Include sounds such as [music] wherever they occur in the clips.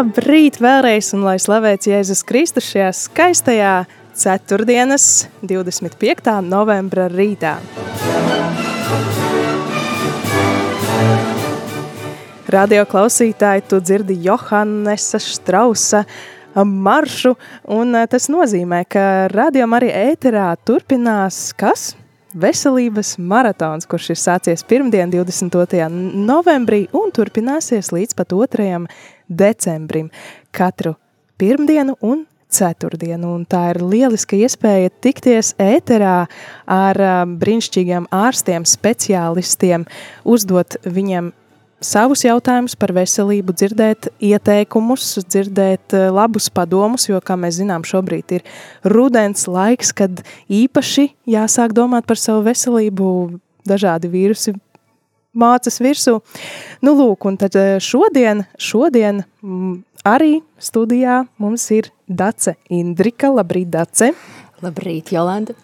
Labrīt vēlreiz, un lai slavēts Jēzus Kristus šajā skaistajā ceturtdienas 25. novembra rītā. Radio klausītāji, tu dzirdi Johannesa Strausa maršu, un tas nozīmē, ka radio arī ēterā turpinās kas? Veselības maratons, kurš ir sācies pirmdien 22. novembrī un turpināsies līdz pat 2 decembrim katru pirmdienu un ceturtdienu. Un tā ir lieliska iespēja tikties ēterā ar brīnišķīgiem ārstiem, speciālistiem, uzdot viņiem savus jautājumus par veselību, dzirdēt ieteikumus, dzirdēt labus padomus, jo, kā mēs zinām, šobrīd ir rudens laiks, kad īpaši jāsāk domāt par savu veselību, dažādi vīrusi mācas virsū. Nu, lūk, un tad eh, šodien, šodien mm, arī studijā mums ir Dace Indrika. Labrīt, Dace! Labrīt, Jolanda!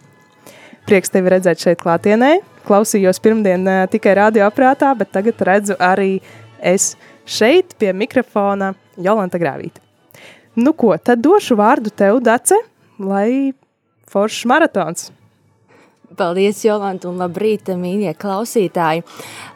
Prieks tevi redzēt šeit klātienē. Klausījos pirmdien eh, tikai radioaprātā, bet tagad redzu arī es šeit pie mikrofona Jolanta Grāvīta. Nu ko, tad došu vārdu tev, Dace, lai foršs maratons. Paldies, Jolanta, un labrīt, mīļie klausītāji.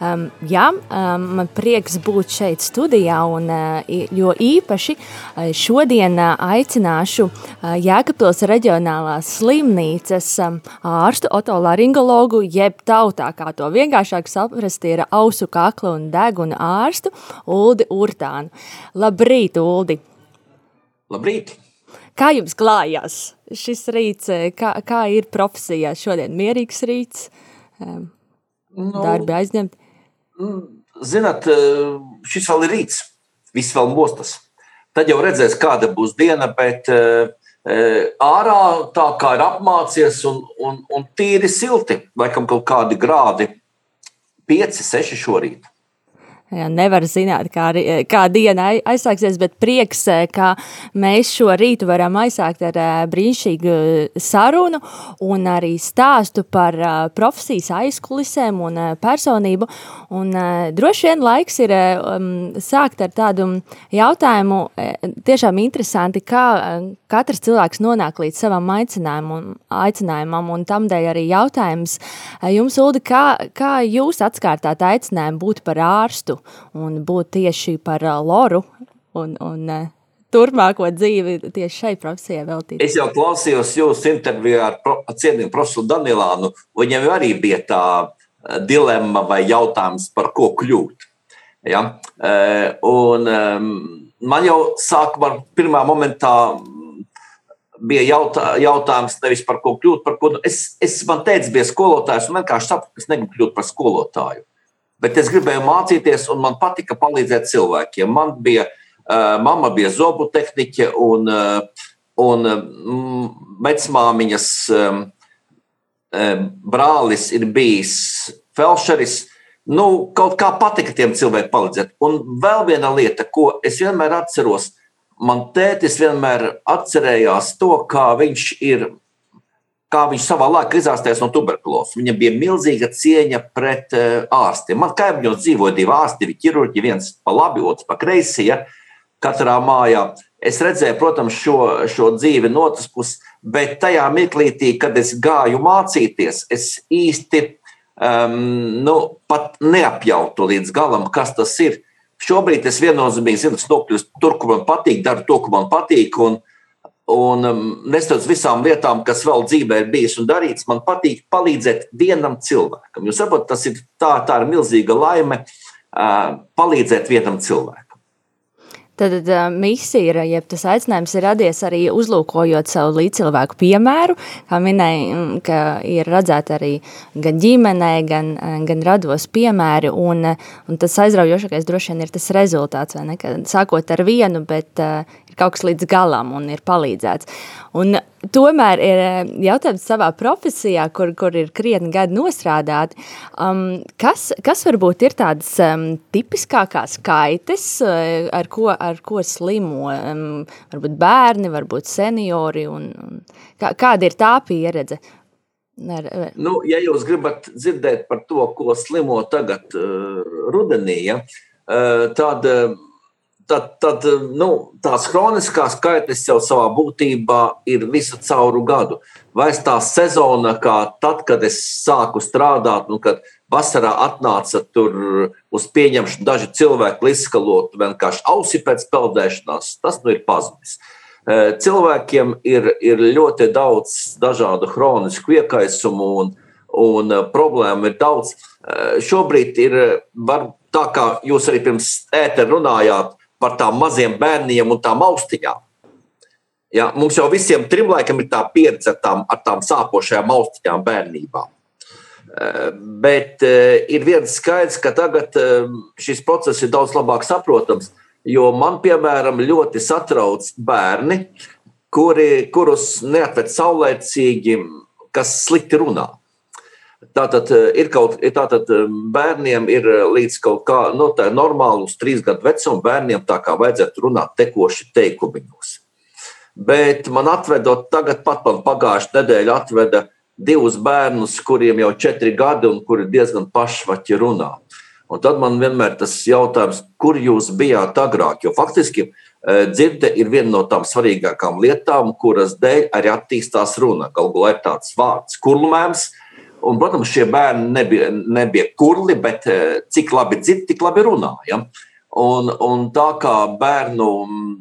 Um, jā, um, man prieks būt šeit studijā, un, uh, jo īpaši uh, šodien uh, aicināšu Jēkabpils reģionālās slimnīcas um, ārstu otolaringologu, jeb tautā, kā to vienkāršāk saprast, ir ausu kakla un deguna ārstu Uldi Urtānu. Labrīt, Uldi! Labrīt! Kā jums klājās šis rīts, eh, kā, kā ir profesijā šodien? Mierīgs rīts, nu, darbi aizņemti? Mm, zināt, eh, šis vēl ir rīts, viss vēl mostas. Tad jau redzēs, kāda būs diena, bet uh, ārā tā kā ir apmācies un, un, un tīri silti, laikam kaut kādi grādi, 5, 6 šorīt. Nevar zināt, kā, kā diena aizsāksies, bet prieks, eh, ka mēs šo rītu varam aizsākt ar eh, brīnišķīgu sarunu un arī stāstu par eh, profesijas aizkulisēm un personību. Un droši vien laiks ir um, sākt ar tādu jautājumu, tiešām interesanti, kā katrs cilvēks nonāk līdz savam aicinājumam, aicinājumam un tamdēļ arī jautājums jums, Uldi, kā, kā jūs atskārtāt aicinājumu būt par ārstu? Un būt tieši par uh, loru un, un uh, turpmāko dzīvi tieši šai profesijai veltīt. Es jau klausījos jūsu intervijā ar, pro, cienījumu profesoru Danilānu. Viņam arī bija tā dilemma vai jautājums, par ko kļūt. Ja? Un man jau sākumā, pirmā momentā, bija jautā, jautājums nevis par ko kļūt, par ko es, es man teicu, bija skolotājs, un vienkārši sapratu, ka es negribu kļūt par skolotāju bet es gribēju mācīties, un man patika palīdzēt cilvēkiem. Man bija mamma, bija zobu tehniķe, un, un vecmāmiņas brālis ir bijis felšeris. Nu, kaut kā patika tiem cilvēkiem palīdzēt. Un vēl viena lieta, ko es vienmēr atceros, man tētis vienmēr atcerējās to, kā viņš ir kā viņš savā laikā izārstējās no tuberkulozes. Viņam bija milzīga cieņa pret uh, ārstiem. Man kaimiņos dzīvoja divi ārsti, divi ķirurģi, viens pa labi, otrs pa kreisi. Ja, katrā mājā. Es redzēju, protams, šo, šo dzīvi no otras puses, bet tajā mirklī, kad es gāju mācīties, es īsti um, nu, neapjautu līdz galam, kas tas ir. Šobrīd es viennozīmīgi zinu, kas nokļūst tur, kur man patīk, daru to, ko man patīk. Un, Un um, neskatoties visām lietām, kas vēl dzīvē ir bijis un darīts, man patīk palīdzēt vienam cilvēkam. Jūs saprotat, tas ir tā, tā ir milzīga laime uh, palīdzēt vienam cilvēkam. Tad uh, misija, ir, jeb tas aicinājums ir radies arī uzlūkojot savu līdzcilvēku piemēru, kā minēja, ka ir redzēti arī gan ģimenē, gan, gan rados piemēri, un, un tas aizraujošākais droši vien ir tas rezultāts, vai ne, ka sākot ar vienu, bet uh, ir kaut kas līdz galam un ir palīdzēts. Un tomēr ir eh, jautājums savā profesijā, kur, kur ir krietni gadi nostrādāti, um, kas, kas varbūt ir tādas um, tipiskākās kaites, uh, ar ko, ar ko slimo um, varbūt bērni, varbūt seniori, un, un kā, kāda ir tā pieredze? Ar, ar... Nu, ja jūs gribat dzirdēt par to, ko slimo tagad uh, rudenī, ja, uh, tad uh, tad, tad nu, tās kroniskās kaitas jau savā būtībā ir visu cauru gadu. Vai tā sezona, kā tad, kad es sāku strādāt, un kad vasarā atnāca tur uz pieņemšanu daži cilvēki izskalot vienkārši ausi pēc peldēšanās, tas nu ir pazudis. E, cilvēkiem ir, ir ļoti daudz dažādu chronisku iekaisumu un, un problēmu ir daudz. E, šobrīd ir var, tā, kā jūs arī pirms ēteru runājāt, par tām maziem bērniem un tām austiņām. Ja, mums jau visiem trim laikam ir tā pieredze ar tām, ar tām sāpošajām austiņām bērnībā. Eh, bet eh, ir viens skaidrs, ka tagad eh, šis process ir daudz labāk saprotams, jo man, piemēram, ļoti satrauc bērni, kuri, kurus neatved saulēcīgi, kas slikti runā. Tātad eh, ir kaut tātad eh, bērniem ir eh, līdz kaut kā no nu, tā normāli uz trīs gadu vecumu bērniem tā kā vajadzētu runāt tekoši teikumiņos. Bet man atvedot, tagad pat man pagājušā nedēļa atveda divus bērnus, kuriem jau četri gadi un kuri diezgan pašvaķi runā. Un tad man vienmēr tas jautājums, kur jūs bijāt agrāk, jo faktiski dzirde ir viena no tām svarīgākām lietām, kuras dēļ arī attīstās runa. Galu galā ir tāds vārds kurlmēms, Un, protams, šie bērni nebija, nebija kurli, bet eh, cik labi dzird, tik labi runā. Ja? Un, un tā kā bērnu mm,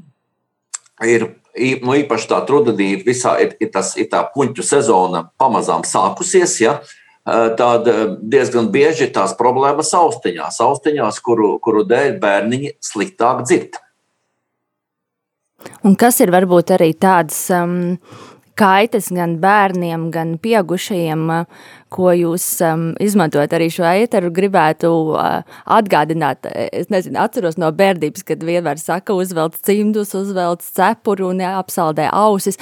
ir nu, īpaši tā rudenī, visā ir, ir, tas, ir tā puņķu sezona pamazām sākusies. Ja? Eh, tad eh, diezgan bieži ir tās problēmas austiņās, austiņās kuru, kuru dēļ bērniņi sliktāk dzird. Un kas ir varbūt arī tādas um, kaitas gan bērniem, gan pieaugušajiem, ko jūs um, izmantojat arī šo eteru, gribētu uh, atgādināt. Es nezinu, atceros no bērnības, kad vienmēr saka, uzvelc cimdus, uzvelc cepuru un apsaldē ausis,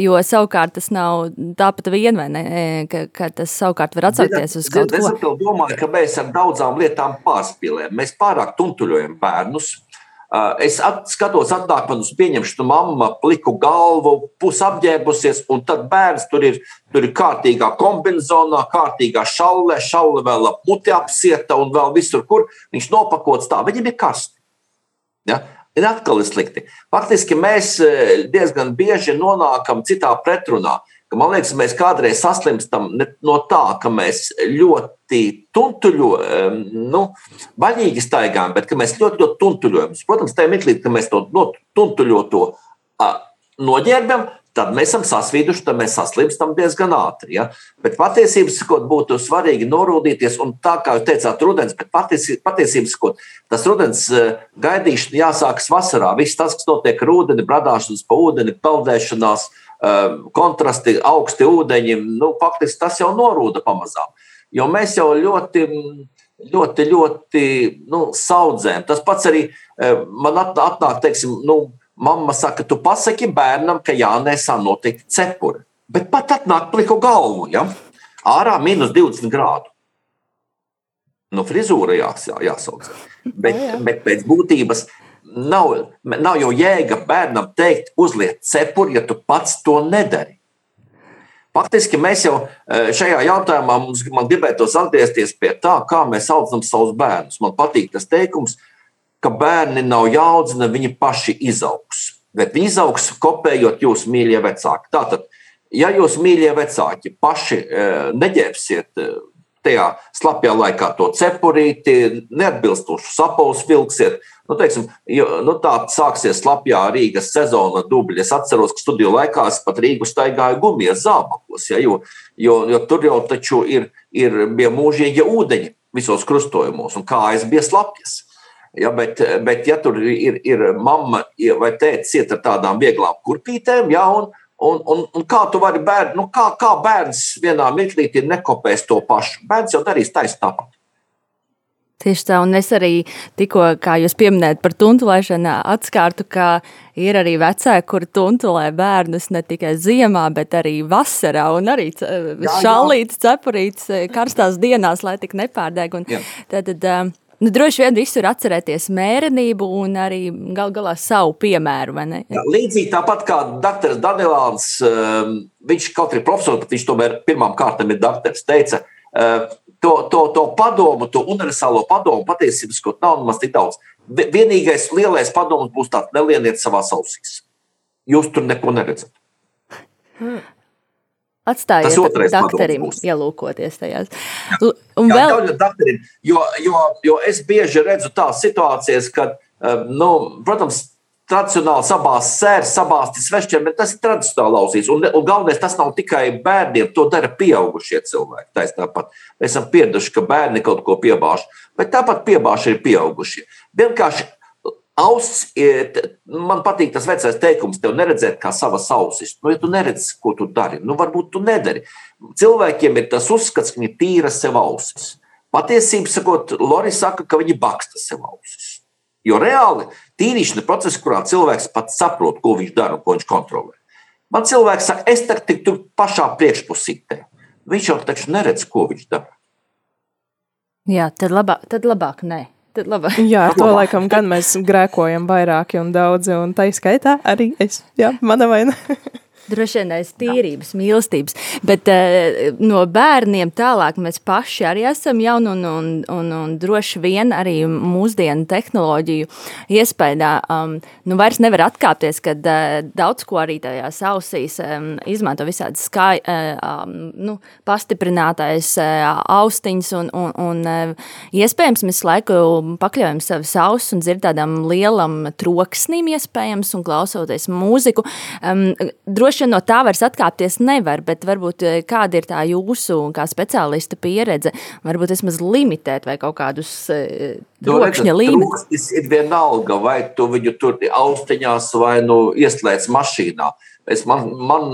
jo savukārt tas nav tāpat vien, vai ne, ka, ka tas savukārt var atsaukties uz kaut ko. Es domāju, ka mēs ar daudzām lietām pārspīlējam. Mēs pārāk tuntuļojam bērnus Uh, es at, skatos, atnāk man uz pieņemšanu, mamma pliku galvu, pusapģērbusies, un tad bērns tur ir, tur ir kārtīgā kombinācijā, kārtīgā šaulē, šaule vēl ap muti apsieta un vēl visur, kur viņš nopakots tā. Viņam ir karsti. Ja? Ir atkal slikti. Faktiski mēs diezgan bieži nonākam citā pretrunā. Man liekas, mēs kādreiz saslimstam no tā, ka mēs ļoti tuntuļojam, nu, vaļīgi staigājam, bet mēs ļoti, ļoti tuntuļojam. Protams, tajā mirklī, kad mēs to no, tuntuļoto noģērbjam, tad mēs esam sasvīduši, tad mēs saslimstam diezgan ātri. Ja? Bet patiesībā sakot, būtu svarīgi norūdīties, un tā kā jūs teicāt, rudens, bet patiesībā sakot, tas rudens gaidīšana jāsākas vasarā. Viss tas, kas notiek ar ūdeni, bradāšanas pa ūdeni, peldēšanās, Ehm, kontrasti, augsti ūdeņi, nu, faktiski tas jau norūda pamazām. Jo mēs jau ļoti, ļoti, ļoti nu, saudzējam. Tas pats arī ehm, man atnāk, teiksim, nu, mamma saka, tu pasaki bērnam, ka jānēsā noteikti cepuri. Bet pat atnāk pliku galvu, ja? ārā minus 20 grādu. Nu, frizūra jā, jāsauc. Bet, bet pēc būtības nav, nav jau jēga bērnam teikt, uzliet cepuri, ja tu pats to nedari. Faktiski mēs jau e, šajā jautājumā mums gribētos atgriezties pie tā, kā mēs audzam savus bērnus. Man patīk tas teikums, ka bērni nav jāaudzina, viņi paši izaugs. Bet viņi izaugs kopējot jūsu mīļie vecāki. Tātad, ja jūs mīļie vecāki paši e, neģērbsiet e, tajā slapjā laikā to cepurīti, neatbilstošu sapulci vilksiet. Nu, teiksim, jo, nu, tā sāksies slapjā Rīgas sezona dubļa. Es atceros, ka studiju laikā es pat Rīgu staigāju gumijas zābakos, ja, jo, jo, jo tur jau taču ir, ir bija mūžīgi ūdeņi visos krustojumos, un kājas bija slapjas. Ja, bet, bet, ja tur ir, ir mamma vai tēvs iet ar tādām vieglām kurpītēm, ja, un, un, un, un kā tu vari bērnu, nu, kā, kā bērns vienā mirklī nekopēs to pašu? Bērns jau darīs taisnība tāpat. Tieši tā, un es arī tikko, kā jūs pieminējat par tuntulēšanu, atskārtu, ka ir arī vecāki, kuri tuntulē bērnus ne tikai ziemā, bet arī vasarā, un arī šalīts, cepurīts karstās dienās, lai tik nepārdeg. Un tad, tad, Nu, droši vien visur atcerēties mērenību un arī gal galā savu piemēru. Jā, līdzīgi tāpat kā dr. Danilāns, um, viņš kaut arī profesors, bet viņš tomēr pirmām kārtām ir doktors, teica, uh, to, to, to padomu, to universālo padomu patiesībā kaut nav nemaz tik daudz. Vienīgais lielais padoms būs tāds: nelieniet savā ausīs. Jūs tur neko neredzat. Hmm. Atstājiet doktorim ielūkoties tajās. Un Jā, vēl... doktorim, jo, jo, jo es bieži redzu tās situācijas, kad, eh, nu, protams, tradicionāli sabās sērs, sabāzti svešķiem, bet tas ir tradicionāli lausīs. Un, un galvenais, tas nav tikai bērniem, to dara pieaugušie cilvēki. Tais tāpat. Mēs esam pieraduši, ka bērni kaut ko piebāž, bet tāpat piebāž ir pieaugušie. Vienkārši Auss, man patīk tas vecais teikums, tev neredzēt kā savas ausis. Nu, ja tu neredzi, ko tu dari, nu, varbūt tu nedari. Cilvēkiem ir tas uzskats, ka viņi tīra sev ausis. Patiesībā sakot, Lorija saka, ka viņi baksta sev ausis. Jo reāli tīrīšana process, kurā cilvēks pats saprot, ko viņš dara un ko viņš kontrolē. Man cilvēks saka, es tagad tur pašā priekšpusītē. Viņš jau taču neredz, ko viņš dara. Jā, tad labāk, tad labāk nē. Tad labi. Jā, ar to laikam gan mēs grēkojam vairāki un daudzi, un tā izskaitā arī es. Jā, mana vaina. Droši vien aiz tīrības, mīlestības. Bet uh, no bērniem tālāk mēs paši arī esam jauni un, un, un, un droši vien arī mūsdienu tehnoloģiju iespējā. Um, nu, vairs nevar atkāpties, kad uh, daudz ko arī tajās ausīs um, izmanto visādi skai, uh, um, nu, pastiprinātais uh, austiņas un, un, un uh, iespējams mēs laiku pakļaujam savas ausis un dzirdādām lielam troksnim iespējams un klausoties mūziku. Um, droši vien no tā vairs atkāpties nevar, bet varbūt eh, kāda ir tā jūsu kā speciālista pieredze, varbūt vismaz limitēt vai kaut kādus trokšņa līmeņus. Tas ir vienalga, vai tu viņu tur austiņās vai nu ieslēdz mašīnā. Es man, man,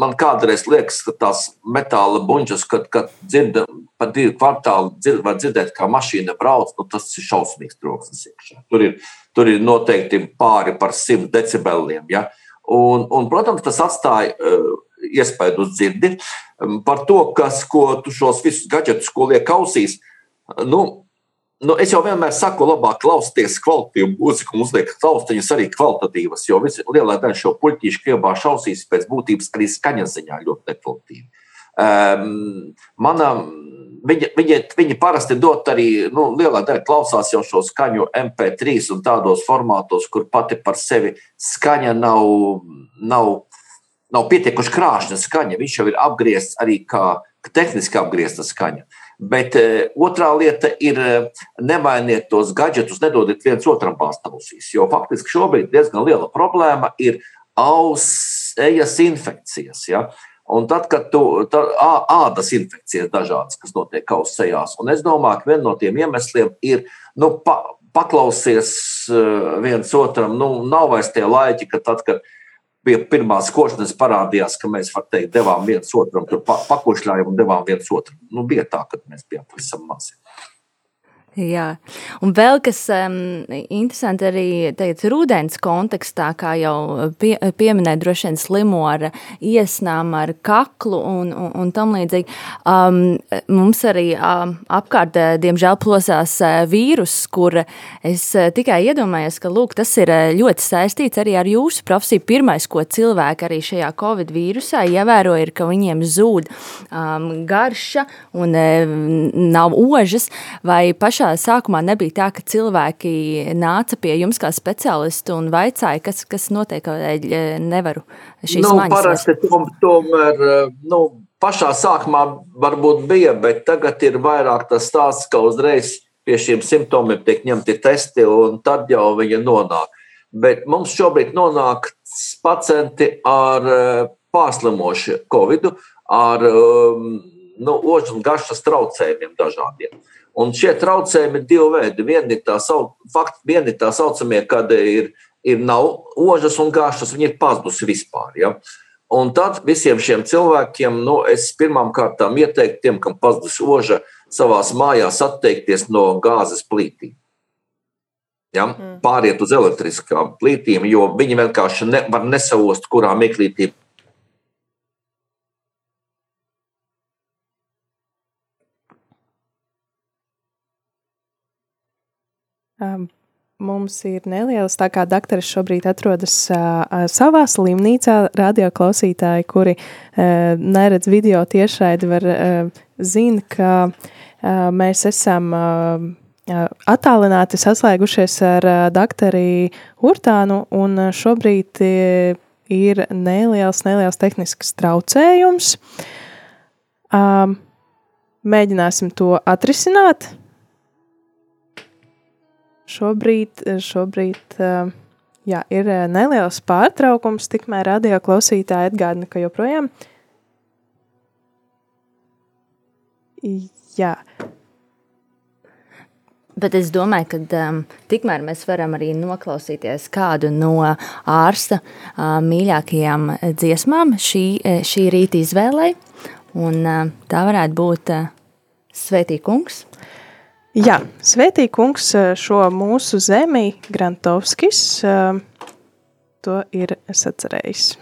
man kādreiz liekas, ka tās metāla buļbuļs, kad, kad dzird pa divu kvartālu, dzird, var dzirdēt, kā mašīna brauc, nu, tas ir šausmīgs troksnis iekšā. Tur ir, tur ir noteikti pāri par simt decibeliem. Ja? Uh, Un, un, protams, tas atstāja uh, iespēju uz dzirdi um, par to, kas, ko tu šos visus gadgetus, ko liek ausīs. Nu, nu, es jau vienmēr saku, labāk klausieties kvalitatīvu mūziku, mums liekas, austiņas arī kvalitatīvas, jo lielā daļa šo puķīšu kiebāšu ausīs pēc būtības arī skaņas ziņā ļoti nekvalitatīvi. Um, mana, viņi, viņi, viņi parasti dod arī, nu, lielā daļa klausās jau šo skaņu MP3 un tādos formātos, kur pati par sevi skaņa nav, nav, nav pietiekuši krāšņa skaņa. Viņš jau ir apgriezts arī kā tehniski apgriezta skaņa. Bet uh, otrā lieta ir uh, nemainiet tos gadgetus, nedodiet viens otram pārstāvusīs. Jo faktiski šobrīd diezgan liela problēma ir auss, ejas infekcijas. Ja? Un tad, kad tu ādas infekcijas dažādas, kas notiek kausa sejās, un es domāju, ka viens no tiem iemesliem ir nu, pa, paklausies viens otram. Nu, nav vairs tie laiki, ka tad, kad pie pirmās košanas parādījās, ka mēs teikt, devām viens otram, pa, pakošļājām un devām viens otram. Nu, bija tā, ka mēs bijām pavisam mazi. Jā, un vēl kas um, interesanti arī teikt, rudens kontekstā, kā jau pie, pieminēja, droši vien slimo ar iesnām, ar kaklu un, un, un tam līdzīgi. Um, mums arī um, apkārt, eh, diemžēl, plosās uh, vīrus, kur es uh, tikai iedomājos, ka lūk, tas ir ļoti saistīts arī ar jūsu profesiju. Pirmais, ko cilvēki arī šajā covid vīrusā ievēro, ir, ka viņiem zūd um, garša un uh, nav ožas vai pašā sākumā nebija tā, ka cilvēki nāca pie jums kā speciālisti un vaicāja, kas, kas notiek, kādēļ nevaru šīs nu, maņas? Parasti tom, tomēr, nu, pašā sākumā varbūt bija, bet tagad ir vairāk tas stāsts, ka uzreiz pie šiem simptomiem tiek ņemti testi, un tad jau viņi nonāk. Bet mums šobrīd nonāk pacienti ar eh, pārslimošu Covid, ar um, nu, ožas un garšas traucējumiem dažādiem. Un šie traucējumi ir divi veidi. Viena ir tā, sau, fakt, viena ir tā saucamie, kad ir, ir nav ožas un garšas, viņi ir pazudusi vispār. Ja? Un tad visiem šiem cilvēkiem, nu, es pirmām kārtām ieteiktu tiem, kam pazudusi oža, savā mājās atteikties no gāzes plītīm. Ja? Mm. Pāriet uz elektriskām plītīm, jo viņi vienkārši ne, var nesavost, kurā meklītī Um, mums ir neliels, tā kā dakteris šobrīd atrodas uh, savā slimnīcā, radioklausītāji, kuri uh, neredz video tiešraidi, var uh, zina, ka uh, mēs esam uh, attālināti saslēgušies ar uh, dakteri Urtānu, un šobrīd uh, ir neliels, neliels tehnisks traucējums. Um, mēģināsim to atrisināt. Šobrīd, šobrīd jā, ir neliels pārtraukums, tikmēr radio klausītāji atgādina, ka joprojām. Jā. Bet es domāju, ka um, tikmēr mēs varam arī noklausīties kādu no ārsta uh, mīļākajām dziesmām šī, šī rīta izvēlei. Un, uh, tā varētu būt uh, Svētīkungs. Jā, Svētī kungs šo mūsu zemi, Grantovskis, to ir sacerējis.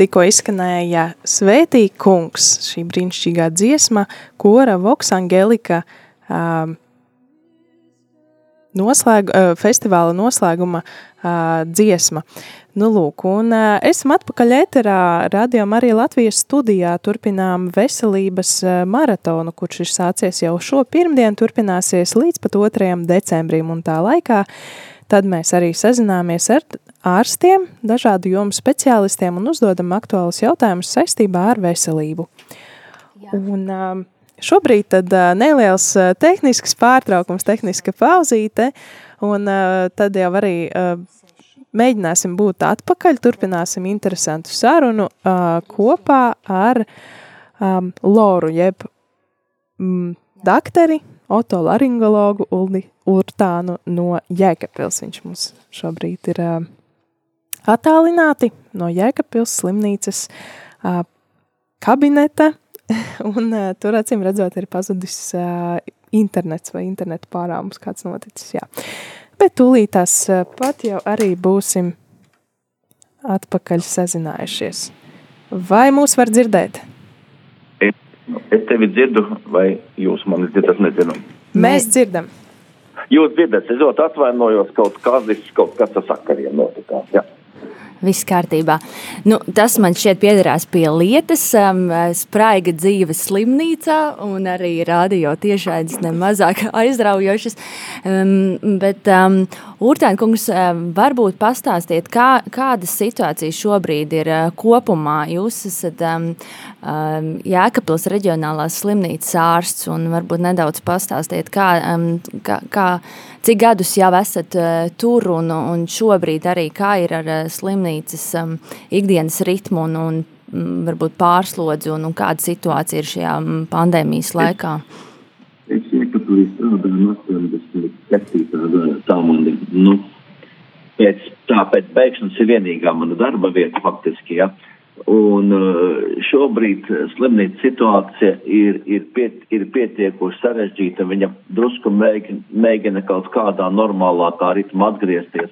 Tikko izskanēja Svētī kungs, šī brīnišķīgā dziesma, kora Voks Angelika um, noslēg, uh, festivāla noslēguma uh, dziesma. Nu, lūk, un uh, esam atpakaļ ēterā, Radio Marija Latvijas studijā, turpinām veselības uh, maratonu, kurš ir sācies jau šo pirmdienu, turpināsies līdz pat 2. decembrim, un tā laikā tad mēs arī sazināmies ar ārstiem, dažādu jomu speciālistiem un uzdodam aktuālus jautājumus saistībā ar veselību. Jā. Un, uh, Šobrīd tad uh, neliels uh, tehnisks pārtraukums, tehniska pauzīte, un uh, tad jau arī mēģināsim būt atpakaļ, turpināsim interesantu sarunu kopā ar um, Loru, jeb mm, dakteri, otolaringologu Uldi Urtānu no Jēkabpils. Viņš mums šobrīd ir uh, attālināti no Jēkabpils slimnīcas uh, kabineta, [laughs] un uh, tur acīm redzot ir pazudis uh, internets vai internetu pārāvums kāds noticis, jā. Bet tūlītās uh, pat jau arī būsim atpakaļ sazinājušies. Vai mūs var dzirdēt? Es, es tevi dzirdu, vai jūs mani dzirdat, nezinu. Mēs dzirdam. Jūs dzirdat, es ļoti atvainojos, kaut kādas, kaut kas ar sakariem notikās, jā viss kārtībā. Nu, tas man šķiet piederās pie lietas, um, spraiga dzīve slimnīcā un arī radio tiešaidas nemazāk [laughs] aizraujošas. Um, bet, um, Urtāna kungs, um, varbūt pastāstiet, kā, kāda situācija šobrīd ir uh, kopumā. Jūs esat um, um, Jēkabils reģionālās slimnīcas ārsts un varbūt nedaudz pastāstiet, kā, um, kā, kā Cik gadus jau esat uh, tur un, un šobrīd arī kā ir ar uh, slimnīcas um, ikdienas ritmu un, un um, varbūt pārslodzi un, un kāda situācija ir šajā um, pandēmijas laikā? Es iekatulī strādāju no 87. gada. Tā man ir, nu, pēc, tā pēc beigšanas ir vienīgā mana darba vieta faktiski, ja. Uh, Un uh, šobrīd slimnīcas situācija ir, ir, piet, ir pietiekuši sarežģīta. Viņa drusku mēģina, mēģina kaut kādā normālākā ritmā atgriezties,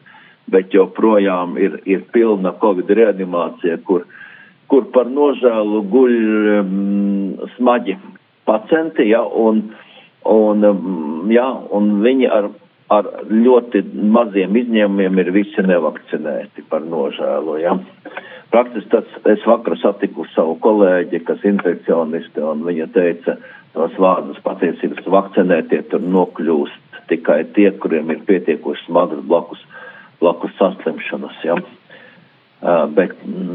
bet joprojām ir, ir pilna Covid reanimācija, kur, kur par nožēlu guļ um, smagi pacienti, ja, un, un, um, ja, un viņi ar, ar ļoti maziem izņēmumiem ir visi nevakcinēti par nožēlu. Ja. Praktiski tas, es vakar satiku savu kolēģi, kas infekcionisti, un viņa teica tos vārdus patiesības vakcinētie tur nokļūst tikai tie, kuriem ir pietiekoši smagas blakus, blakus saslimšanas, ja. Uh, bet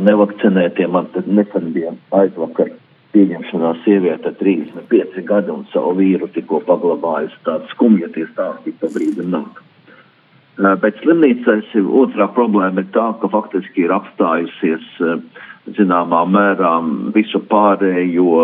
nevakcinētie man tad nesen bija aizvakar pieņemšanā sieviete 35 gadi un savu vīru tikko paglabājusi tādu skumju tie stāstīt pa brīdi nāk. Bet slimnīcais otrā problēma ir tā, ka faktiski ir apstājusies zināmā mērā visu pārējo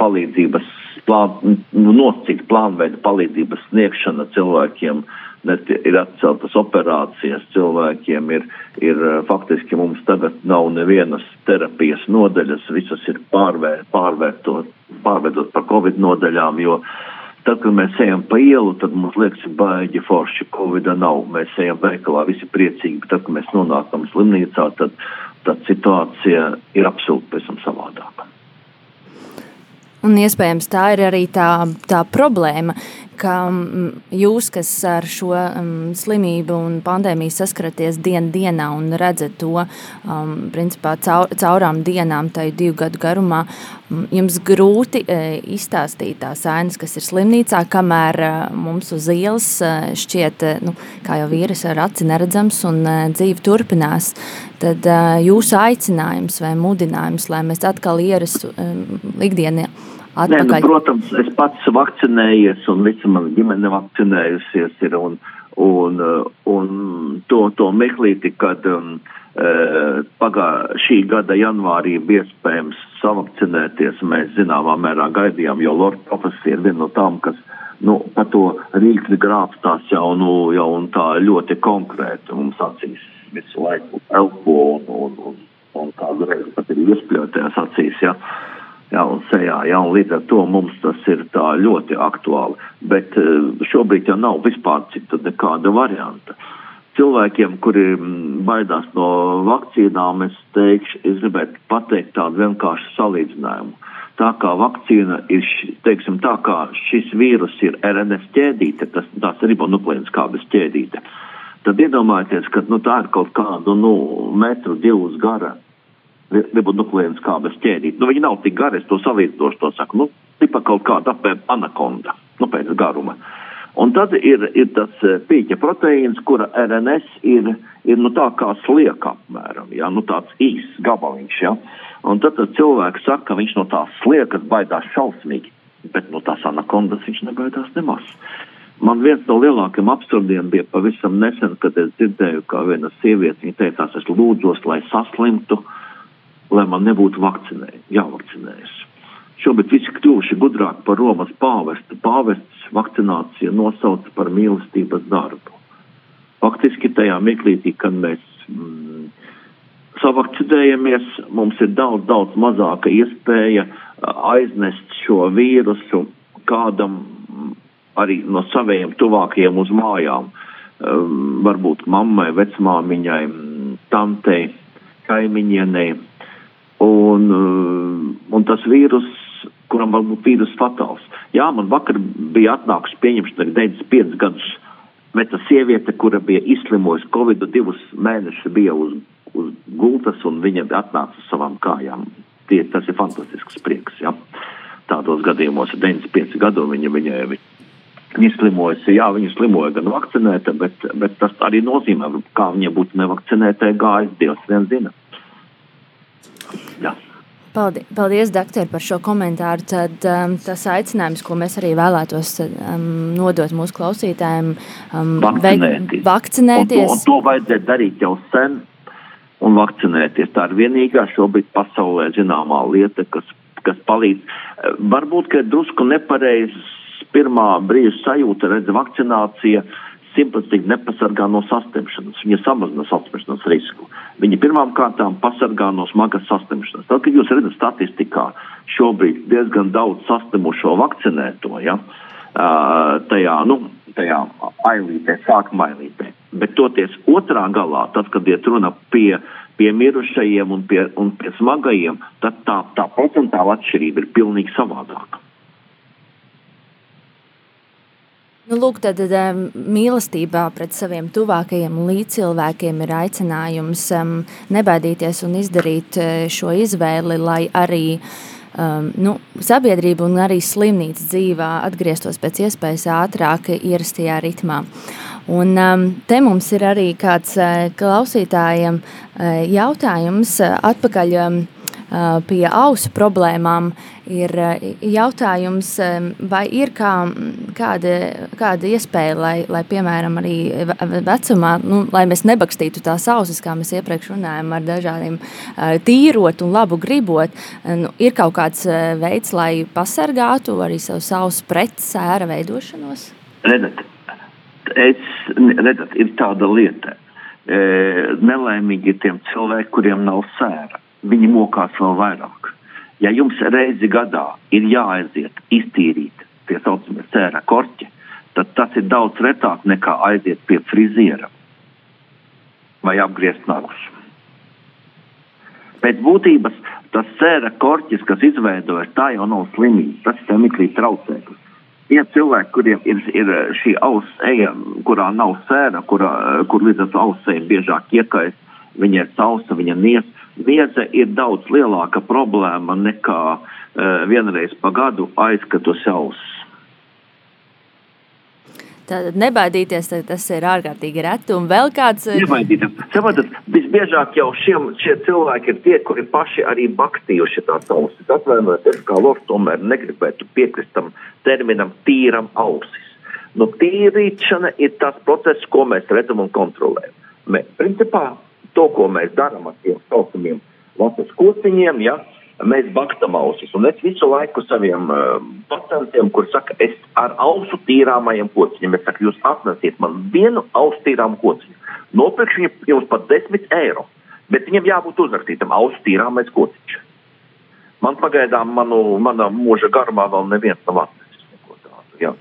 palīdzības plānu, nu, nosacīt plānveida palīdzības sniegšana cilvēkiem, net ir atceltas operācijas cilvēkiem, ir, ir faktiski mums tagad nav nevienas terapijas nodaļas, visas ir pārvēr, pārvērtot, pārvērtot par covid nodaļām, jo uh, Tad, kad mēs ejam pa ielu, tad mums liekas, baigi forši, covid nav. Mēs ejam veikalā, visi priecīgi, bet tad, kad mēs nonākam slimnīcā, tad, tad situācija ir absolūti pēc tam savādāka. Un iespējams tā ir arī tā, tā problēma, ka jūs, kas ar šo um, slimību un pandēmiju saskaraties dienu dienā un redzat to um, principā caur, caurām dienām, tai divu gadu garumā, jums grūti e, izstāstīt tās ainas, kas ir slimnīcā, kamēr e, mums uz ielas e, šķiet, e, nu, kā jau vīrus ar aci neredzams un e, dzīve turpinās. Tad e, jūsu aicinājums vai mudinājums, lai mēs atkal ierastu e, ikdienā? Nē, nu, protams, es pats vakcinējies un visa mana ģimene vakcinējusies ir un, un, un to, to meklīti, kad um, uh, pagā šī gada janvārī bija iespējams savakcinēties, mēs zināmā mērā gaidījām, jo Lord profesija ir viena no tām, kas nu, pa to rīkni grābstās jau, nu, jau un tā ļoti konkrēti mums acīs visu laiku elpo un, un, un, un kādu reizi pat ir iespļautajās acīs, ja. Un sejā, jā, un līdz ar to mums tas ir ļoti aktuāli. Bet eh, šobrīd jau nav vispār citu nekāda varianta. Cilvēkiem, kuri baidās no vakcīnām, es teikšu, es gribētu pateikt tādu vienkāršu salīdzinājumu. tā kā vakcīna ir, teiksim, tā kā šis vīrus ir RNS ķēdīte, tas, tās ribonuklēnas kādas ķēdīte, tad iedomājieties, ka nu, tā ir kaut kādu nu, metru divus gara ribonuklēnas kādas ķēdīte. Nu, viņi nav tik gari, es to salīdzinošu, to saku, nu, tipa kaut kāda apēm anakonda, nu, pēc garuma. Un tad ir, ir tas pīķa proteīns, kura RNS ir, ir nu, tā kā slieka apmēram, ja, nu, tāds īsts gabaliņš. Ja. Un tad, tad cilvēks saka, ka viņš no tās sliekas baidās šausmīgi, bet no tās anakondas viņš nebaidās nemaz. Man viens no lielākajiem absurdiem bija pavisam nesen, kad es dzirdēju, kā viena sieviete, viņa teicās, es lūdzos, lai saslimtu, lai man nebūtu vakcinē, jāvakcinējas. Šobrīd visi kļuvuši gudrāki par Romas pāvestu. Pāvests vakcināciju nosauca par mīlestības darbu. Faktiski tajā mirklītī, kad mēs mm, savakcinējamies, mums ir daudz, daudz mazāka iespēja aiznest šo vīrusu kādam arī no saviem tuvākajiem uz mājām. Um, varbūt mammai, vecmāmiņai, tantei, kaimiņienei. Un, un tas vīrus, kuram varbūt vīrus fatāls. Jā, man vakar bija atnākusi pieņemšana 95 gadus veta sieviete, kura bija izslimojusi Covid, divus mēnešus bija uz uz gultas un viņa atnāca uz savām kājām. Tie, tas ir fantastisks prieks. Ja? Tādos gadījumos 95 gadu viņa, viņa, viņa slimojas, jā, viņa slimoja gan vakcinēta, bet, bet tas arī nozīmē, kā viņa būtu nevakcinētā gājis, Dievs vien zina. Jā. Paldies, paldies doktor, par šo komentāru. Tad, um, tas aicinājums, ko mēs arī vēlētos um, nodot mūsu klausītājiem, um, vakcinēties. vakcinēties. Un to, un to vajadzētu darīt jau sen un vakcinēties. Tā ir vienīgā šobrīd pasaulē zināmā lieta, kas, kas palīdz. Varbūt, ka drusku nepareizs pirmā brīža sajūta, redz, vakcinācija simtprocentīgi nepasargā no saslimšanas. Viņa samazina saslimšanas risku. Viņa pirmām kārtām pasargā no smagas saslimšanas. Tad, kad jūs redzat statistikā šobrīd diezgan daudz saslimušo vakcinēto, ja, tajā, nu, tajā ailītē, sākuma ailītē. Bet toties otrā galā, tad, kad iet runa pie, pie mirušajiem un pie, un pie smagajiem, tad tā, tā procentāla atšķirība ir pilnīgi savādāka. Nu, lūk, tad, tad mīlestībā pret saviem tuvākajiem līdzcilvēkiem ir aicinājums um, nebaidīties un izdarīt šo izvēli, lai arī um, nu, sabiedrība un arī slimnīca dzīvā atgrieztos pēc iespējas ātrāk ierastajā ritmā. Un um, te mums ir arī kāds uh, klausītājiem uh, jautājums uh, atpakaļ um, pie ausu problēmām. Ir jautājums, um, vai ir kā, kāda, kāda iespēja, lai, lai, piemēram, arī vecumā, nu, lai mēs nebakstītu tās ausis, kā mēs iepriekš runājām, ar dažādiem tīrot un labu gribot, nu, ir kaut kāds veids, lai pasargātu arī savu sausu pret sēra veidošanos? Redzat, es, redzat, ir tāda lieta. E, nelaimīgi tiem cilvēkiem, kuriem nav sēra. Viņi mokās vēl vairāk. Ja jums reizi gadā ir jāaiziet iztīrīt tie saucamie sēra korķi, tad tas ir daudz retāk nekā aiziet pie friziera vai apgriezt nagus. Pēc būtības tas sēra korķis, kas izveidojas, tā jau nav slimība, tas ir miklīgi traucēklis ir cilvēki, kuriem ir, ir šī auss eja, kurā nav sēra, kurā, kur līdz ar to auss eja biežāk iekais, viņa ir sausa, viņa nies. Nieze ir daudz lielāka problēma nekā uh, vienreiz pa gadu aizskatusi auss. Tātad nebaidīties, tas ir ārkārtīgi reti. Un vēl kāds. Nebaidīties. Saprotat, visbiežāk jau šiem, šie cilvēki ir tie, kuri paši arī bakstījuši tās ausis. Atvainojieties, kā Lors tomēr negribētu piekrist tam terminam tīram ausis. Nu, tīrīšana ir tas process, ko mēs redzam un kontrolējam. Mēs, principā, to, ko mēs darām ar tiem saucamiem lapas kociņiem, ja, mēs bakstam ausis. Un es visu laiku saviem uh, pacientiem, kur saka, es ar ausu tīrāmajiem kociņiem, es saku, jūs atnesiet man vienu ausu tīrāmu kociņu. Nopirkšu viņu jums par 10 eiro, bet viņam jābūt uzrakstītam ausu tīrāmais kociņš. Man pagaidām manu, manā mūža garumā vēl neviens nav atnesis neko tādu. Jā.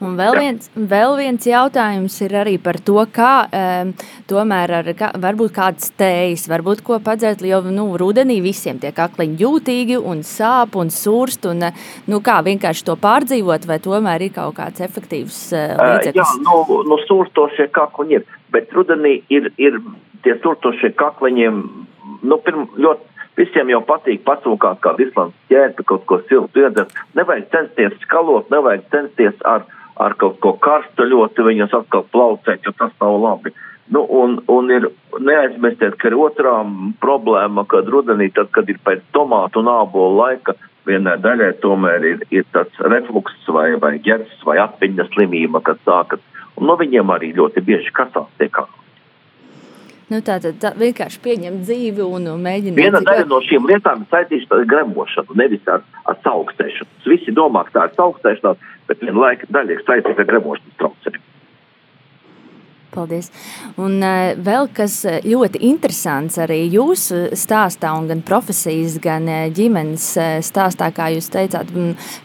Un vēl viens, vēl viens jautājums ir arī par to, kā um, tomēr ar, kā, varbūt kādas tējas, varbūt ko padzert, jo nu, rudenī visiem tie kakliņi jūtīgi un sāp un surst, un nu, kā vienkārši to pārdzīvot, vai tomēr ir kaut kāds efektīvs uh, līdzeklis? Jā, nu, nu surstošie kakliņi ir, bet rudenī ir, ir tie surstošie kakliņiem, nu, pirm, ļoti Visiem jau patīk pasūkāt kādu islandes ķērpi, kaut ko siltu iedzert. Nevajag censties skalot, nevajag censties ar, ar kaut ko karstu ļoti viņus atkal plaucēt, jo tas nav labi. Nu, un, un ir neaizmirstiet, ka ir otrā problēma, kad rudenī, tad, kad ir pēc tomātu un ābolu laika, vienai daļai tomēr ir, ir tāds refluks vai, vai ģers vai atmiņas slimība, kad sākas. Un no viņiem arī ļoti bieži kasās tie kā. Nu, tā tad tā, vienkārši pieņemt dzīvi un mēģināt. Viena daļa no šīm lietām ir saistīta ar gremošanu, nevis ar, ar augstēšanu. Visi domā, ka tā ir augstēšanās, bet viena laika daļa ir saistīta ar gremošanas traucējumiem. Paldies. Un uh, vēl kas eh, ļoti interesants arī jūsu stāstā, un gan profesijas, gan uh, ģimenes stāstā, kā jūs teicāt,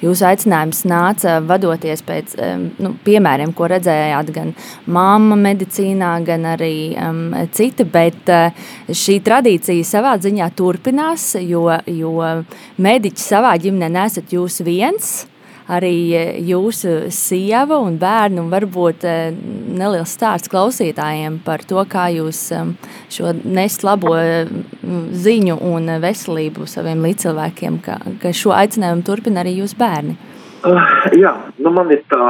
jūsu aicinājums nāca vadoties pēc nu, piemēriem, ko redzējāt gan māma medicīnā, gan arī um, cita, bet uh, šī tradīcija savā ziņā turpinās, jo, jo mediķi savā ģimenē nesat jūs viens, arī e, jūsu sieva un bērnu, un varbūt e, neliels stāsts klausītājiem par to, kā jūs e, šo nest labo ziņu un veselību saviem līdzcilvēkiem, ka, ka šo aicinājumu turpina arī jūs bērni. Uh, jā, nu man ir tā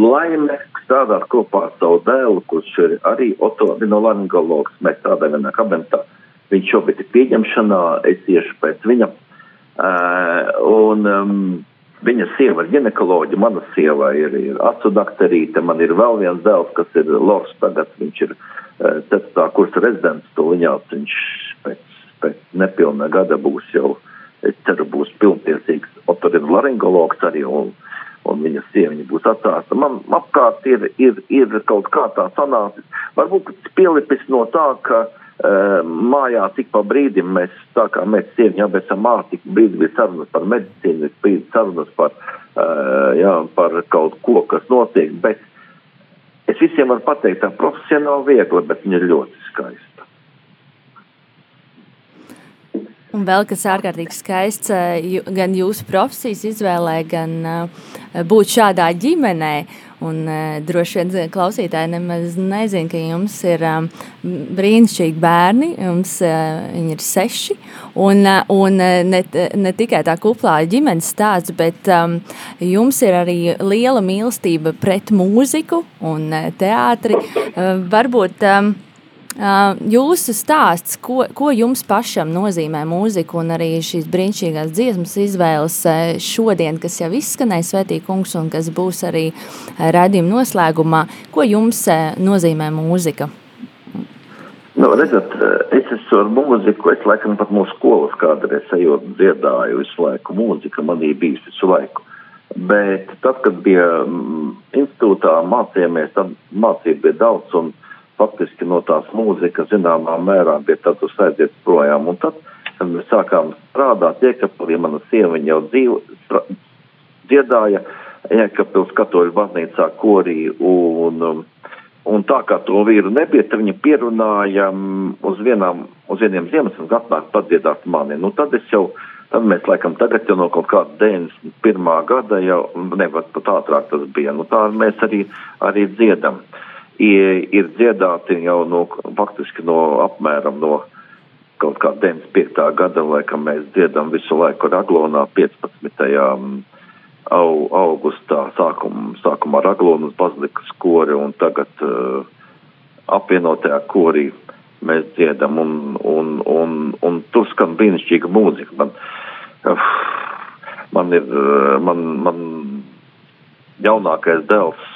laime strādāt kopā ar savu dēlu, kurš ir arī otorinolaringologs. Mēs strādājam vienā kabinetā. Viņš šobrīd ir pieņemšanā, es iešu pēc viņa. Uh, un, um, Viņa sieva ir ginekoloģija, mana sieva ir, ir acu dakterīte, man ir vēl viens dēls, kas ir Lors, tagad viņš ir uh, ceturtā kursa rezidents, to viņās viņš pēc, pēc nepilna gada būs jau, es ceru, būs pilntiesīgs otorinolaringologs arī, un, un viņa sieva viņa būs atstāsta. Man apkārt ir, ir, ir kaut kā tā sanācis, varbūt pielipis no tā, ka mājā tik pa brīdim mēs, tā kā mēs sieviņi abi esam māti, tik brīdi bija sarunas par medicīnu, brīdi sarunas par, jā, par kaut ko, kas notiek, bet es visiem varu pateikt, tā profesija nav viegla, bet viņa ir ļoti skaista. Un vēl kas ārkārtīgi skaists, gan jūsu profesijas izvēlē, gan būt šādā ģimenē. Un, uh, droši vien klausītāji nemaz nezina, ka jums ir um, brīnišķīgi bērni. Jums uh, viņi ir seši. Un, un ne, ne tikai tā kuplā ģimenes stāsts, bet um, jums ir arī liela mīlestība pret mūziku un teātri. Varbūt Jūsu stāsts, ko, ko jums pašam nozīmē mūzika un arī šīs brīnišķīgās dziesmas izvēles šodien, kas jau izskanēja Svētī kungs un kas būs arī redzījuma noslēgumā, ko jums nozīmē mūzika? Nu, redzat, es esmu ar mūziku, es laikam pat mūsu skolas kādreiz ejot dziedāju visu laiku, mūzika manī bijis visu laiku. Bet tad, kad bija mm, institūtā mācījāmies, tad mācība bija daudz un faktiski no tās mūzikas zināmā mērā bija tad uz aiziet projām. Un tad, kad mēs sākām strādāt Iekapilī, mana sieva jau dzīvo, dziedāja Iekapils katoļu baznīcā korī un, un tā kā to vīru nebija, tad viņa pierunāja uz, vienām, uz vieniem Ziemassvētkiem atnākt padziedāt mani. Nu, tad es jau, tad mēs laikam tagad jau no kaut kāda 91. gada jau, nevar pat ātrāk tas bija, nu tā mēs arī, arī dziedam. Ir, ir dziedāti jau no, faktiski no apmēram no kaut kā 95. gada, laikam mēs dziedam visu laiku Raglonā 15. Au, augustā sākum, sākumā Raglonas bazilikas kori un tagad uh, apvienotajā korī mēs dziedam un, un, un, un tur skan brīnišķīga mūzika. Man, uh, man ir, uh, man, man jaunākais dēls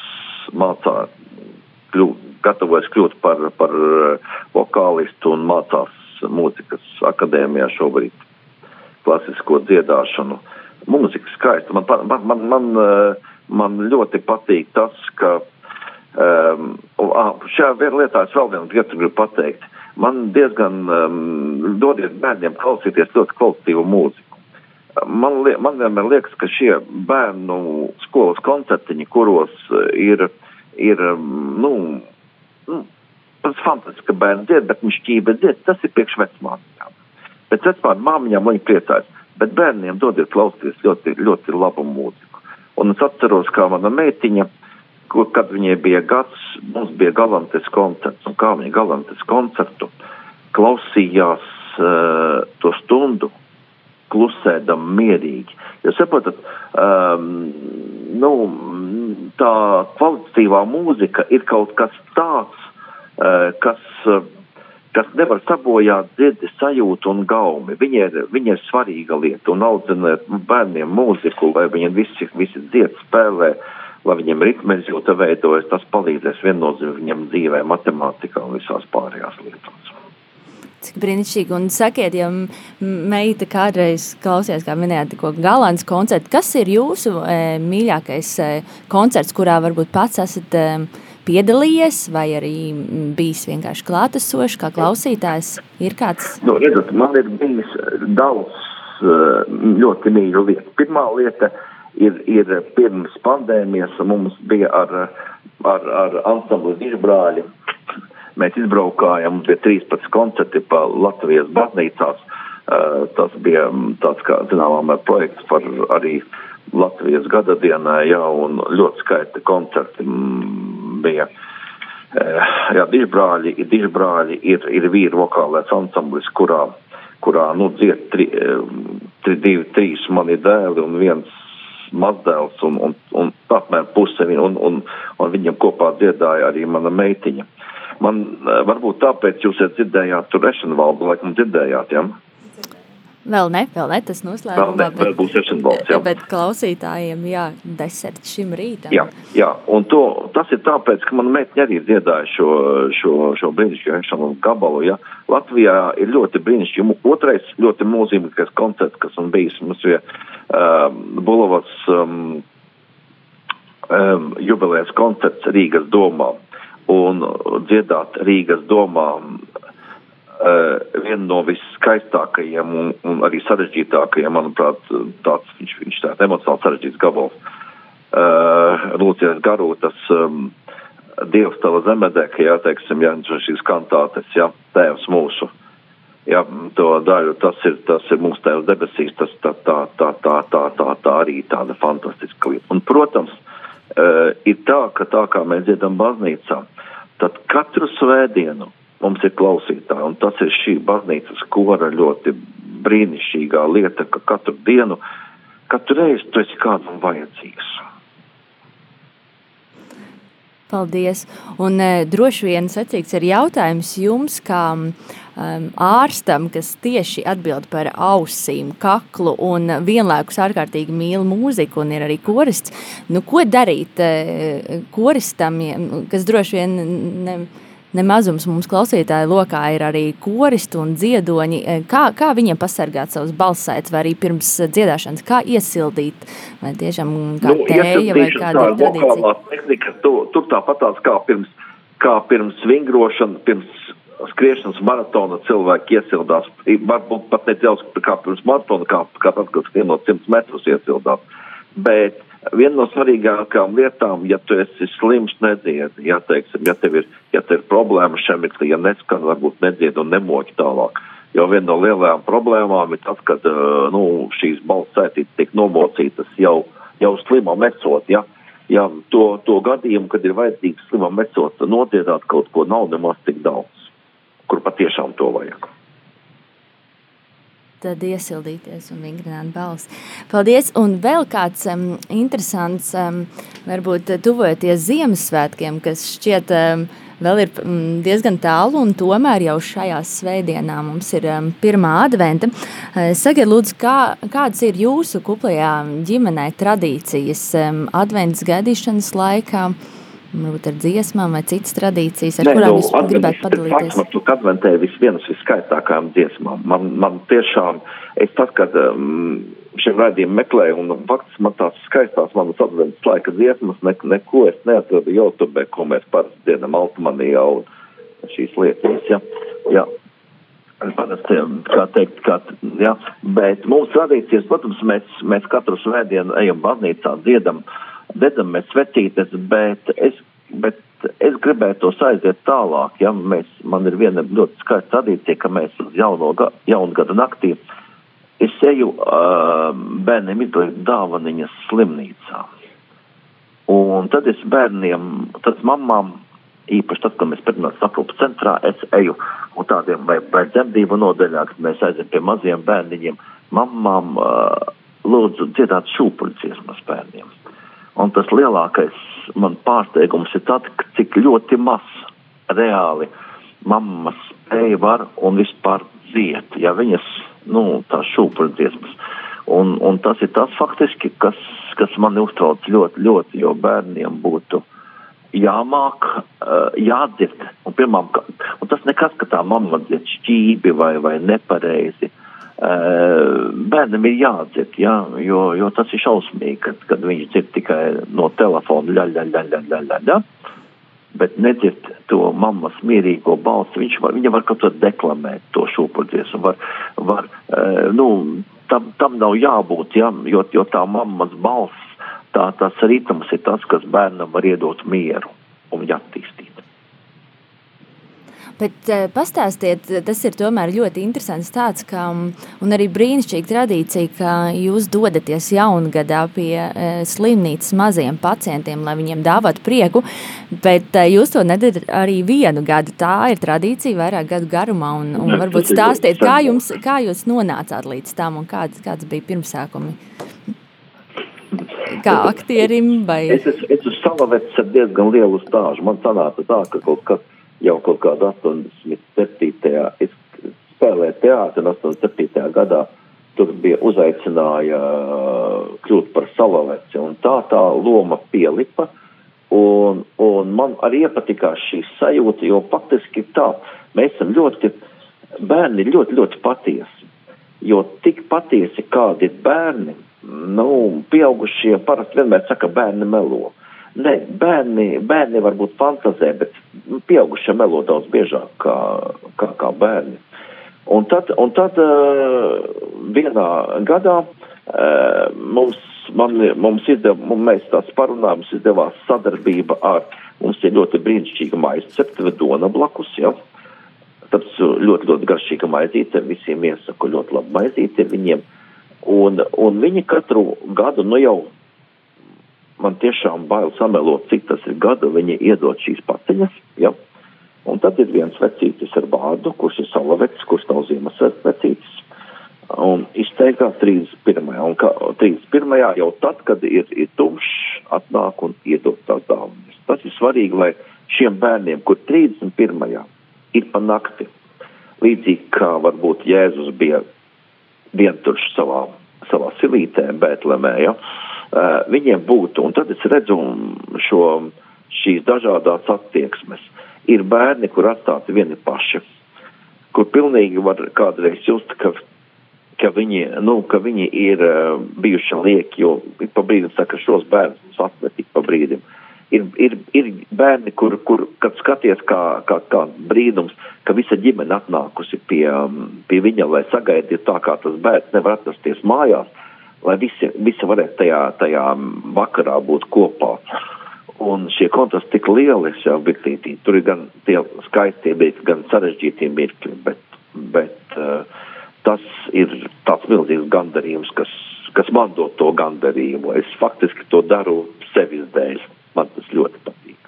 mācā, kļūt, gatavojas kļūt par, par eh, vokālistu un mācās mūzikas akadēmijā šobrīd klasisko dziedāšanu. Mūzika skaista. Man, man, man, man, eh, man ļoti patīk tas, ka um, šajā lietā es vēl vienu lietu gribu pateikt. Man diezgan um, dodiet bērniem klausīties ļoti kvalitīvu mūziku. man, li man vienmēr liekas, ka šie bērnu skolas koncertiņi, kuros ir, ir nu, nu, tas fantastiski, ka bērni dzied, bet viņš ķība dzied, tas ir priekš vecmāmiņām. Bet vecmāmiņām māmiņām viņi priecājas, bet bērniem dodiet klausīties ļoti, ļoti labu mūziku. Un es atceros, kā mana meitiņa, kur, kad viņai bija gads, mums bija galantes koncerts, un kā viņa galantes koncertu klausījās uh, to stundu, klusēdam mierīgi. Jūs saprotat, um, nu, tā kvalitatīvā mūzika ir kaut kas tāds, uh, kas, uh, kas nevar sabojāt dzirdi sajūtu un gaumi. Viņa ir, viņa ir svarīga lieta un audzināt bērniem mūziku, lai viņi visi, visi dzied spēlē, lai viņiem ritmes jūta veidojas, tas palīdzēs viennozīmīgi viņam dzīvē, matemātikā un visās pārējās lietās. Cik brīnišķīgi. Un sakiet, ja meita kādreiz klausījās, kā minējāt, ko galants koncerts, kas ir jūsu e, mīļākais e, koncerts, kurā varbūt pats esat e, piedalījies vai arī bijis vienkārši klātesošs, kā klausītājs? Ir kāds? Nu, redzat, man ir bijis daudz e, ļoti mīļu lietu. Pirmā lieta ir, ir pirms pandēmijas mums bija ar, ar, ar ansamblu Dižbrāļi Mēs izbraukājām, bija 13 koncerti pa Latvijas baznīcās. Uh, tas bija tāds, kā zināmā projekts par arī Latvijas gada dienai, jā, un ļoti skaisti koncerti bija. Uh, jā, dižbrāļi, dižbrāļi ir, ir vīru vokālais ansamblis, kurā, kurā, nu, dzied tri, tri, divi, trīs mani dēli un viens mazdēls un, un, un apmēram puse, un, un, un viņam kopā dziedāja arī mana meitiņa. Man eh, varbūt tāpēc jūs dzirdējāt tur Ešenvaldu, laikam dzirdējāt, jā? Ja? Vēl ne, vēl ne, tas noslēgumā. Vēl ne, vēl būs Ešenvalds, jā. Bet klausītājiem, jā, deserts šim rītam. Jā, jā, un to, tas ir tāpēc, ka man meitņa arī dziedāja šo, šo, šo brīnišķīgu Ešenvaldu gabalu, jā. Latvijā ir ļoti brīnišķīgi. Otrais ļoti mūzīgākais koncerts, kas man bijis, mums bija uh, Bulovas um, um, jubilējas koncerts Rīgas domā un dziedāt Rīgas domā uh, vienu no viskaistākajiem un, un arī sarežģītākajiem, manuprāt, tāds viņš, viņš tāds emocionāli sarežģīts gabals. Uh, Lūcies Garūtas um, Dievs tava zemedēka, jā, teiksim, jā, šīs kantātes, jā, tēvs mūsu. Jā, to daļu, tas ir, tas ir mūsu tēvs debesīs, tas tā, tā, tā, tā, tā, tā, tā arī tāda fantastiska lieta. Un, protams, ir tā, ka tā kā mēs dziedam baznīcā, tad katru svētdienu mums ir klausītāji, un tas ir šī baznīcas kora ļoti brīnišķīgā lieta, ka katru dienu, katru reizi tu esi kādam vajadzīgs. Paldies. Un e, droši vien secīgs ir jautājums jums, kā um, ārstam, kas tieši atbild par ausīm, kaklu un vienlaikus ārkārtīgi mīl mūziku un ir arī korists. Nu, ko darīt e, koristam, kas droši vien ne, nemazums mums klausītāju lokā ir arī koristi un dziedoņi. E, kā, kā viņiem pasargāt savus balsaitas vai arī pirms dziedāšanas, kā iesildīt, vai tiešām kā nu, tēja vai kāda ir tradīcija? Tehnika, tu, tur tāpat tās kā pirms, kā pirms vingrošana, pirms skriešanas maratona cilvēki iesildās, varbūt pat ne daudz kā pirms maratona, kā, kā tad, kad skrienot 100 metrus iesildās. Bet viena no svarīgākām lietām, ja tu esi slims, nedzied, ja, teiksim, ja tev ir, ja tev ir problēma šemitli, ja neskan, varbūt nedzied un nemoķi tālāk. Jo viena no lielajām problēmām ir tas, ka nu, šīs balss sētītes tiek nomocītas jau, jau slimam ecot, ja. Ja to, to gadījumu, kad ir vajadzīgs slimam ecot, nodziedāt kaut ko nav nemaz tik daudz, kur patiešām to vajag tad iesildīties un vingrināt balsi. Paldies! Un vēl kāds um, interesants, um, varbūt tuvojoties Ziemassvētkiem, kas šķiet um, vēl ir um, diezgan tālu, un tomēr jau šajās svētdienā mums ir um, pirmā adventa. Uh, sakiet, lūdzu, kā, kādas ir jūsu kuplajā ģimenē tradīcijas um, adventas gaidīšanas laikā? Varbūt ar dziesmām vai citas tradīcijas, ar Nē, kurām nu, jūs advent, gribētu padalīties? Man tur adventē vis vienas viskaistākajām dziesmām. Man, man tiešām, es tas, kad um, šiem raidījumiem meklēju, un faktiski man tās skaistās manas adventas laika dziesmas, ne, neko es neatradu YouTube, ko mēs parasti dienam Altmanijā un šīs lietas, ja. ja. Parasti, kā teikt, kā, ja, bet mums tradīcijas, protams, mēs, mēs katru svētdienu ejam baznīcā, dziedam, dedam mēs svecītes, bet es, bet es gribētu tos aiziet tālāk, ja mēs, man ir viena ļoti skaista tradīcija, ka mēs uz jauno, jaunu gada naktī es eju uh, bērniem izdot dāvaniņas slimnīcā. Un tad es bērniem, tad mammām īpaši tad, kad mēs pirmās aprūpas centrā, es eju un tādiem vai, vai dzemdību nodaļā, kad mēs aizem pie maziem bērniņiem, mammām uh, lūdzu dziedāt šūpuļciesmas bērniem. Un tas lielākais man pārsteigums ir tad, cik ļoti maz reāli mammas spēja var un vispār dziet, ja viņas, nu, tās šūpuļciesmas. Un, un tas ir tas faktiski, kas, kas mani uztrauc ļoti, ļoti, jo bērniem būtu jāmāk, uh, jādzird. Un, pirmām, un tas nekas, ka tā mamma dzird šķībi vai, vai nepareizi. Uh, bērnam ir jādzird, jā, jo, jo tas ir šausmīgi, kad, kad viņš dzird tikai no telefona ļaļ, ļaļ, ļaļ, ļaļ, ļaļ, ļaļ, bet nedzird to mammas mierīgo balsi. Viņš var, viņa var kaut ko deklamēt to šūpuļdzies un var, var nu, tam, tam nav jābūt, jā, jo, jo tā mammas balss tā tas ritms ir tas, kas bērnam var iedot mieru un viņa attīstīt. Bet uh, pastāstiet, tas ir tomēr ļoti interesants tāds, ka, un arī brīnišķīga tradīcija, ka jūs dodaties jaungadā pie uh, slimnīcas maziem pacientiem, lai viņiem dāvātu prieku, bet uh, jūs to nedarat arī vienu gadu. Tā ir tradīcija vairāk gadu garumā, un, un varbūt stāstiet, kā, jums, kā jūs nonācāt līdz tam un kāds, kāds bija pirmsākumi kā aktierim? Vai... Es, es, es esmu salavēts ar diezgan lielu stāžu. Man sanāca tā, ka kaut kas jau kaut kādā 87. es spēlēju teātri un 87. gadā tur bija uzaicināja kļūt par salaveci un tā tā loma pielipa. Un, un man arī iepatikās šī sajūta, jo faktiski tā, mēs esam ļoti, bērni ļoti, ļoti patiesi. Jo tik patiesi, kādi ir bērni, nu, pieaugušie parasti vienmēr saka, bērni melo. Nē, bērni, bērni varbūt fantazē, bet pieaugušie melo daudz biežāk kā, kā, kā bērni. Un tad, un tad uh, vienā gadā uh, mums, man, mums izdevās, mēs tās parunājām, mums izdevās sadarbība ar, mums ir ļoti brīnišķīga maize, ceptve dona blakus, ja. Tāpēc ļoti, ļoti garšīga maizīte, visiem iesaku ļoti labu maizīti viņiem. Un, un viņi katru gadu, nu jau man tiešām bail samelot, cik tas ir gada, viņi iedod šīs paciņas, ja? Un tad ir viens vecītis ar vārdu, kurš ir salavets, kurš nav Ziemassvētku vecītis. Un izteikās 31. Un kā 31. jau tad, kad ir, ir tumšs, atnāk un iedod tās dāvanas. Tas ir svarīgi, lai šiem bērniem, kur 31. ir pa nakti, līdzīgi kā varbūt Jēzus bija vientuļš savā, savā silītē, Bētlemē, ja, uh, viņiem būtu, un tad es redzu šo, šīs dažādās attieksmes. Ir bērni, kur atstāti vieni paši, kur pilnīgi var kādreiz just, ka, ka, viņi, nu, ka viņi ir uh, bijuši lieki, jo pa brīdim saka, šos bērnus atmet tik pa brīdim. Ir, ir, ir bērni, kur, kur kad skaties kā, kā, kā brīnums, ka visa ģimene atnākusi pie, um, pie viņa, lai sagaidītu tā, kā tas bērns nevar atrasties mājās, lai visi, visi varētu tajā, tajā vakarā būt kopā. Un šie kontrasti tik lieli, es jau biklītī, tur ir gan tie skaistie mirkļi, gan sarežģītie mirkļi, bet, bet uh, tas ir tāds milzīgs gandarījums, kas, kas man dod to gandarījumu. Es faktiski to daru sevis dēļ. Man tas ļoti patīk.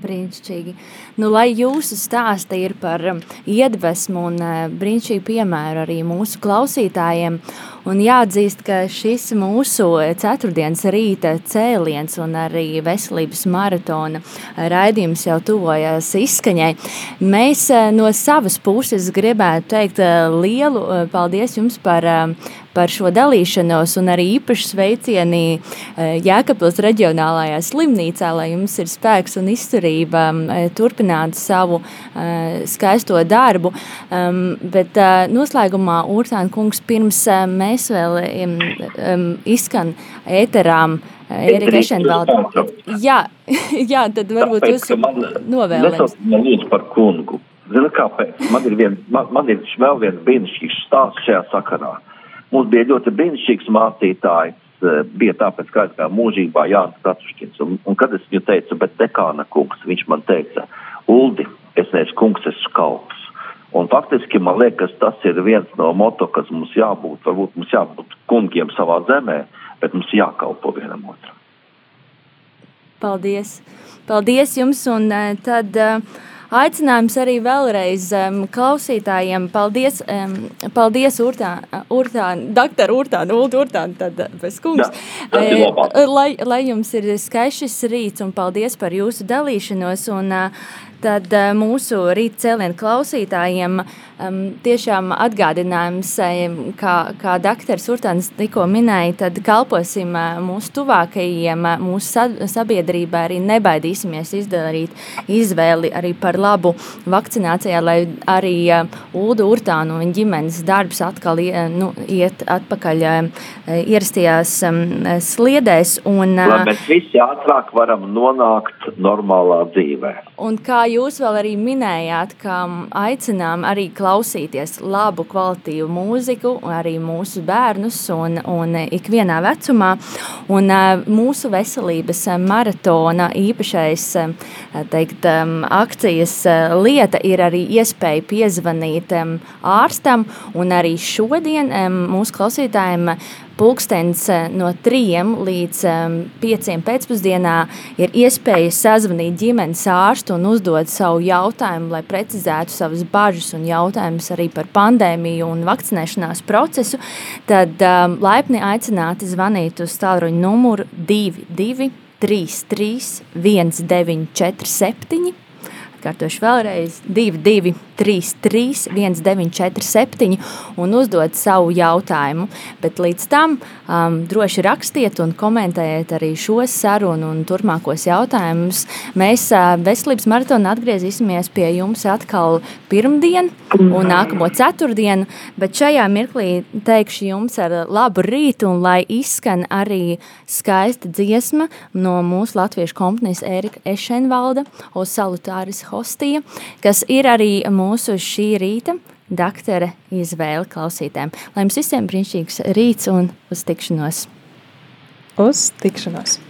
Brīnišķīgi. Nu, lai jūsu stāsti ir par um, iedvesmu un uh, brīnišķīgu piemēru arī mūsu klausītājiem, un jāatzīst, ka šis mūsu ceturtdienas rīta cēliens un arī veselības maratona raidījums jau tuvojas izskaņai, mēs uh, no savas puses gribētu teikt uh, lielu paldies jums par par šo dalīšanos, un arī īpaši sveicieni e, Jēkabils reģionālajā slimnīcā, lai jums ir spēks un izturība e, turpināt savu e, skaisto darbu. Bet noslēgumā, Urtāna kungs, pirms mēs vēl izskan ēterām, Erika Ešenvalda. Jā, [laughs] jā, tad varbūt Tāpēc, jūs novēlējums. Man [laughs] lūdzu par kungu. Ziniet, kāpēc? Man ir, vien, man, man ir vēl viens brīnišķīgs stāsts šajā sakarā. Mums bija ļoti brīnišķīgs mācītājs, eh, bija tāpēc, ka aizgāja mūžībā Jānis Kratuškins. Un, un kad es viņu teicu, bet dekāna kungs, viņš man teica, Uldi, es neesmu kungs, es kalps. Un faktiski man liekas, tas ir viens no moto, kas mums jābūt. Varbūt mums jābūt kungiem savā zemē, bet mums jākalpo vienam otram. Paldies! Paldies jums! Un uh, tad uh, aicinājums arī vēlreiz um, klausītājiem. Paldies, um, paldies Urtāna, Urtāna, doktora Urtāna, Ulda Urtāna, tad bez kungs. Jā, lai, lai jums ir skaišs rīts un paldies par jūsu dalīšanos. Un, uh, tad uh, mūsu rīta cēlienu klausītājiem um, tiešām atgādinājums, um, kā, kā doktors Urtāns tikko minēja, tad kalposim uh, mūsu tuvākajiem, uh, mūsu sabiedrībai, arī nebaidīsimies izdarīt izvēli arī par labu vakcinācijā, lai arī Ulda Urtānu un viņa ģimenes darbs atkal nu, iet atpakaļ ierastajās um, sliedēs. Un, lai mēs visi ātrāk varam nonākt normālā dzīvē. Un kā jūs vēl arī minējāt, ka aicinām arī klausīties labu kvalitīvu mūziku, arī mūsu bērnus un, un ikvienā vecumā. Un mūsu veselības maratona īpašais teikt, akcijas lieta ir arī iespēja piezvanīt ārstam, un arī šodien mūsu klausītājiem pulkstenis eh, no 3 līdz 5 pēcpusdienā ir iespēja sazvanīt ģimenes ārstu un uzdot savu jautājumu, lai precizētu savas bažas un jautājumus arī par pandēmiju un vakcinēšanās procesu, tad um, laipni aicināti zvanīt uz tālruņa numuru 22 33 1947. Atkārtošu vēlreiz 22 33, 1947 un uzdot savu jautājumu. Bet līdz tam um, droši rakstiet un komentējiet arī šo sarunu un turpmākos jautājumus. Mēs uh, veselības maratonā atgriezīsimies pie jums atkal pirmdien un nākamo ceturtdienu, bet šajā mirklī teikšu jums ar labu rītu un lai izskan arī skaista dziesma no mūsu latviešu kompanijas Erika Ešenvalda, Osalutāris Hostija, kas ir arī mūsu šī rīta doktora izvēle klausītēm. Lai jums visiem brīnišķīgs rīts un uz tikšanos! Uz tikšanos!